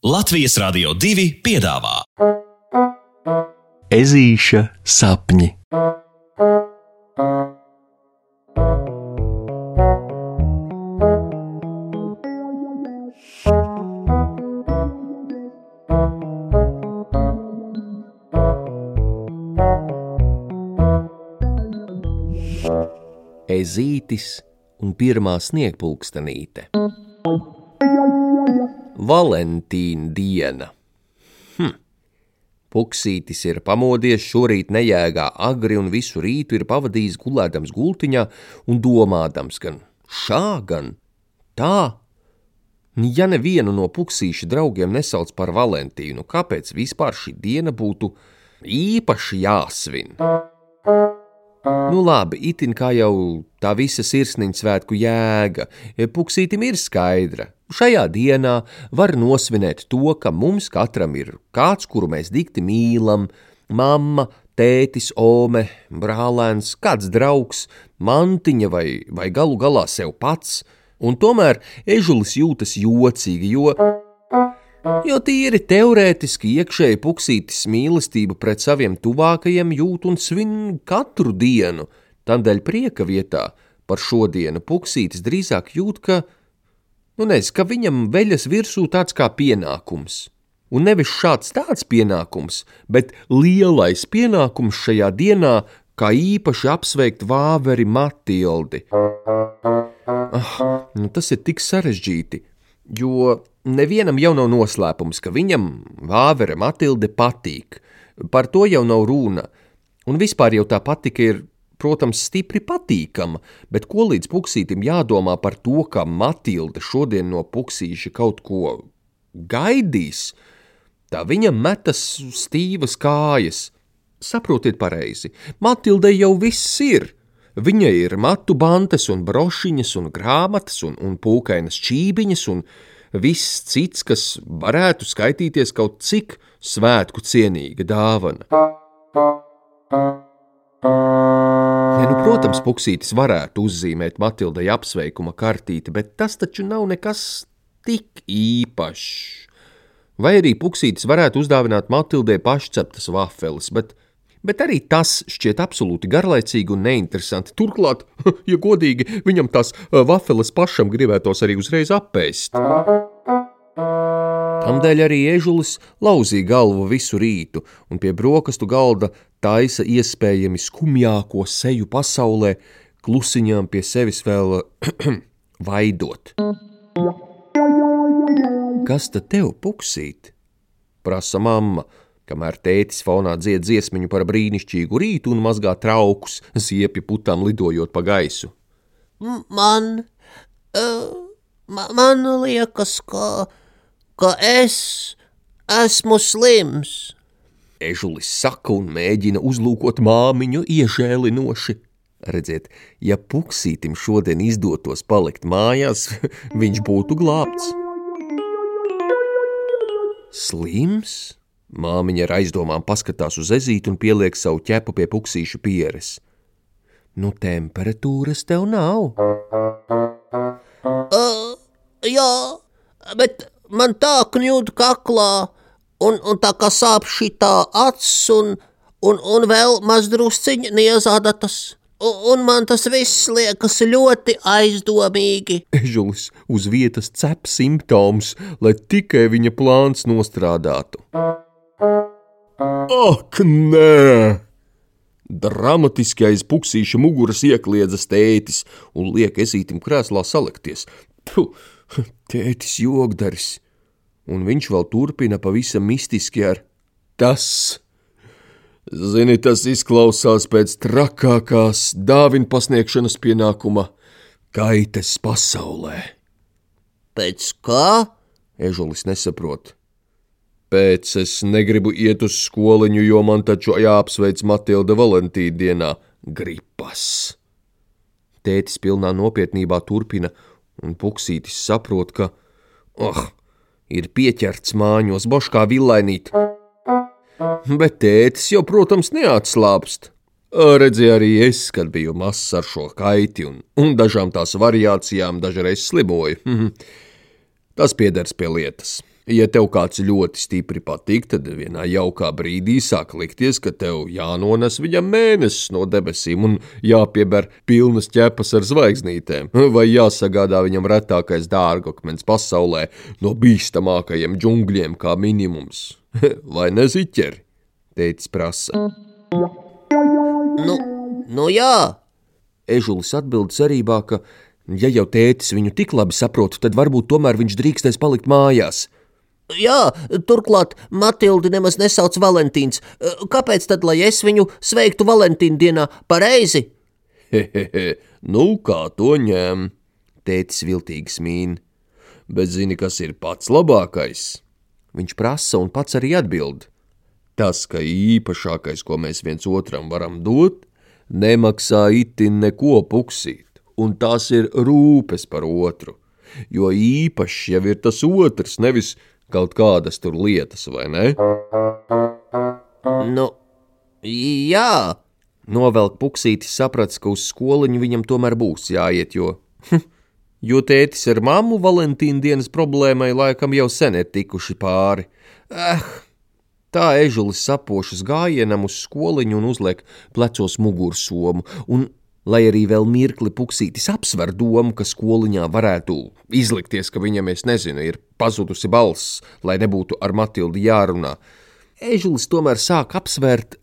Latvijas Rādio 2 piedāvā Ezīša sapņi. Ezītis un pirmā sniegpulkstenīte. Valentīna diena. Hm. Puksītis ir pamodies šorīt nejēgā agri un visu rītu ir pavadījis gulēdams gultiņā un domādams gan šā, gan tā. Ja nevienu no puksīša draugiem nesauc par Valentīnu, kāpēc vispār šī diena būtu īpaši jāsvin? Nu labi, itin kā jau tā visa sirsniņa svētku jēga, puksītim ir skaidra. Šajā dienā var nosvinēt to, ka mums katram ir kāds, kuru mēs dikti mīlam, mamma, tētis, ome, brālēns, kāds draugs, mantiņa vai, vai galu galā sev pats, un tomēr ežulis jūtas jocīgi, jo Jo tīri teorētiski iekšēji puksītis mīlestību pret saviem tuvākajiem jūt un svin katru dienu, tādēļ prieka vietā par šodienu puksītis drīzāk jūt, ka, nu nezinu, ka viņam veļas virsū tāds kā pienākums. Un nevis šāds tāds pienākums, bet lielais pienākums šajā dienā, kā īpaši apsveikt vāveri Matildi. Ah, nu tas ir tik sarežģīti, jo nevienam jau nav noslēpums, ka viņam Vāvere Matilde patīk. Par to jau nav runa. Un vispār jau tā patika ir, protams, stipri patīkama, bet ko līdz puksītim jādomā par to, ka Matilde šodien no puksīša kaut ko gaidīs, tā viņam metas stīvas kājas. Saprotiet pareizi, Matildei jau viss ir. Viņa ir matu bantes un brošiņas un grāmatas un, un pūkainas čībiņas un, viss cits, kas varētu skaitīties kaut cik svētku cienīga dāvana. Ja, nu, protams, Puksītis varētu uzzīmēt Matildai apsveikuma kartīti, bet tas taču nav nekas tik īpašs. Vai arī Puksītis varētu uzdāvināt Matildai pašceptas vafeles, bet Bet arī tas šķiet absolūti garlaicīgi un neinteresanti. Turklāt, ja godīgi, viņam tās vafeles pašam gribētos arī uzreiz apēst. Tamdēļ arī ežulis lauzīja galvu visu rītu un pie brokastu galda taisa iespējami skumjāko seju pasaulē, klusiņām pie sevis vēl vaidot. Kas tad tev puksīt? prasa mamma kamēr tētis fonā dzied dziesmiņu par brīnišķīgu rītu un mazgā traukus, ziepju putām lidojot pa gaisu. Man, uh, man liekas, ka, ka es esmu slims. Ežulis saka un mēģina uzlūkot māmiņu iežēlinoši. Redziet, ja puksītim šodien izdotos palikt mājās, viņš būtu glābts. Slims? Māmiņa ar aizdomām paskatās uz ezīti un pieliek savu ķepu pie puksīša pieres. Nu, temperatūras tev nav? Uh, jā, bet man tā kņūda kaklā, un, un tā kā sāp šī tā acs, un, un, un vēl mazdrusciņa niezādatas. Un man tas viss liekas ļoti aizdomīgi. Ežulis uz vietas cep simptomus, lai tikai viņa plāns nostrādātu. Ak, nē! Dramatiski aiz puksīša muguras iekliedzas tētis un liek ezītim krēslā salikties. Puh, tētis jogdaris! Un viņš vēl turpina pavisam mistiski ar tas. Zini, tas izklausās pēc trakākās dāvinu pasniegšanas pienākuma kaites pasaulē. Pēc kā? Ežulis nesaprot. Pēc es negribu iet uz skoliņu, jo man taču jāapsveic Matilda Valentīna dienā gripas. Tētis pilnā nopietnībā turpina, un puksītis saprot, ka, oh, ir pieķerts māņos boškā villainīt. Bet tētis jau, protams, neatslāpst. Redzēju arī es, kad biju mazs ar šo kaiti un, un dažām tās variācijām dažreiz slimoju. Tas pieders pie lietas. Ja tev kāds ļoti stipri patīk, tad vienā jaukā brīdī sāk likties, ka tev jānones viņam mēnesis no debesīm un jāpieber pilnas ķepas ar zvaigznītēm, vai jāsagādā viņam retākais dārgakmens pasaulē no bīstamākajiem džungļiem kā minimums. Vai ne ziķeri? Tētis prasa. Nu, nu jā, Ežulis atbild cerībā, ka, ja jau tētis viņu tik labi saprot, tad varbūt tomēr viņš drīkstēs palikt mājās. Jā, turklāt Matildi nemaz nesauc Valentīns. Kāpēc tad, lai es viņu sveiktu Valentīna dienā pareizi? Hehehe, nu kā to ņem? Tētis viltīgi smīn. Bet zini, kas ir pats labākais? Viņš prasa un pats arī atbild. Tas, ka īpašākais, ko mēs viens otram varam dot, nemaksā itin neko puksīt, un tās ir rūpes par otru. Jo īpašs jau ir tas otrs, nevis kaut kādas tur lietas, vai ne? Nu, jā, Novelk puksītis saprats, ka uz skoliņu viņam tomēr būs jāiet, jo, jo tētis ar mammu Valentīna dienas problēmai laikam jau sen ir tikuši pāri. Eh, tā ežulis sapošas gājienam uz skoliņu un uzliek plecos mugursomu, un, lai arī vēl mirkli puksītis apsver domu, ka skoliņā varētu izlikties, ka viņam, es nezinu, ir pazudusi balss, lai nebūtu ar Matildi jārunā, ežulis tomēr sāk apsvērt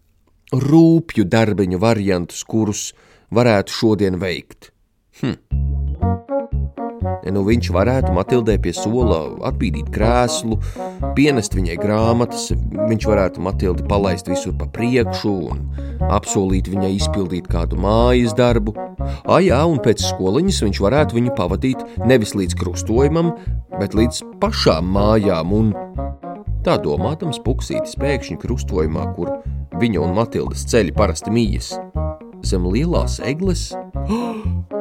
rūpju darbiņu variantus, kurus varētu šodien veikt. Hm. Nu, viņš varētu Matildē pie sola atbīdīt krēslu, pienest viņai grāmatas, viņš varētu Matildi palaist visur pa priekšu un apsolīt viņai izpildīt kādu mājas darbu. Ah, jā, un pēc skoliņas viņš varētu viņu pavadīt nevis līdz krustojumam, bet līdz pašām mājām, un tā domātams puksītis pēkšņi krustojumā, kur viņa un Matildas ceļi parasti mījas. Zem lielās egles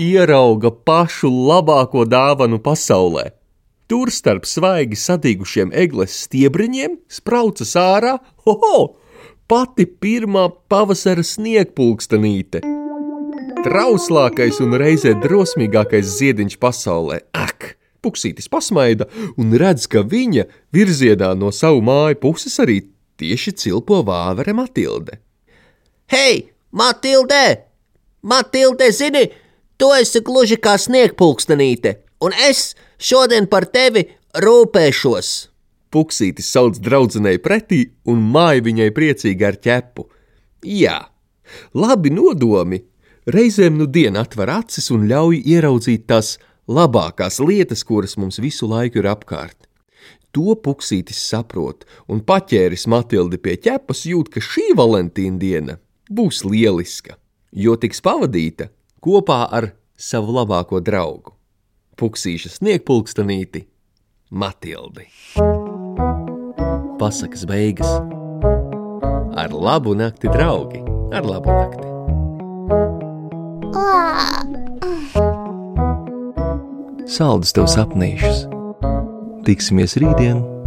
ierauga pašu labāko dāvanu pasaulē. Tur starp svaigi sadīgušiem egles stiebriņiem spraucas ārā, hoho, pati pirmā pavasara sniegpulkstenīte. Trauslākais un reizē drosmīgākais ziediņš pasaulē. Ak! Puksītis pasmaida un redz, ka viņa virzienā no savu māju puses arī tieši cilpo vāvere Matilde. hei, Matilde! Matilde, zini, tu esi gluži kā sniegpulkstenīte, un es šodien par tevi rūpēšos. Puksītis sauc draudzenei pretī un māja viņai priecīgi ar ķepu. Jā, labi nodomi. Reizēm nu diena atver acis un ļauj ieraudzīt tās labākās lietas, kuras mums visu laiku ir apkārt. To puksītis saprot, un paķēris Matildi pie ķepas jūt, ka šī Valentīna diena būs lieliska, jo tiks pavadīta kopā ar savu labāko draugu - Puksīša sniegpulkstenīti Matildi. Pasakas beigas ar labu nakti, draugi! Ar labu nakti! Saldus tev sapnīšus! Tiksimies rītdien!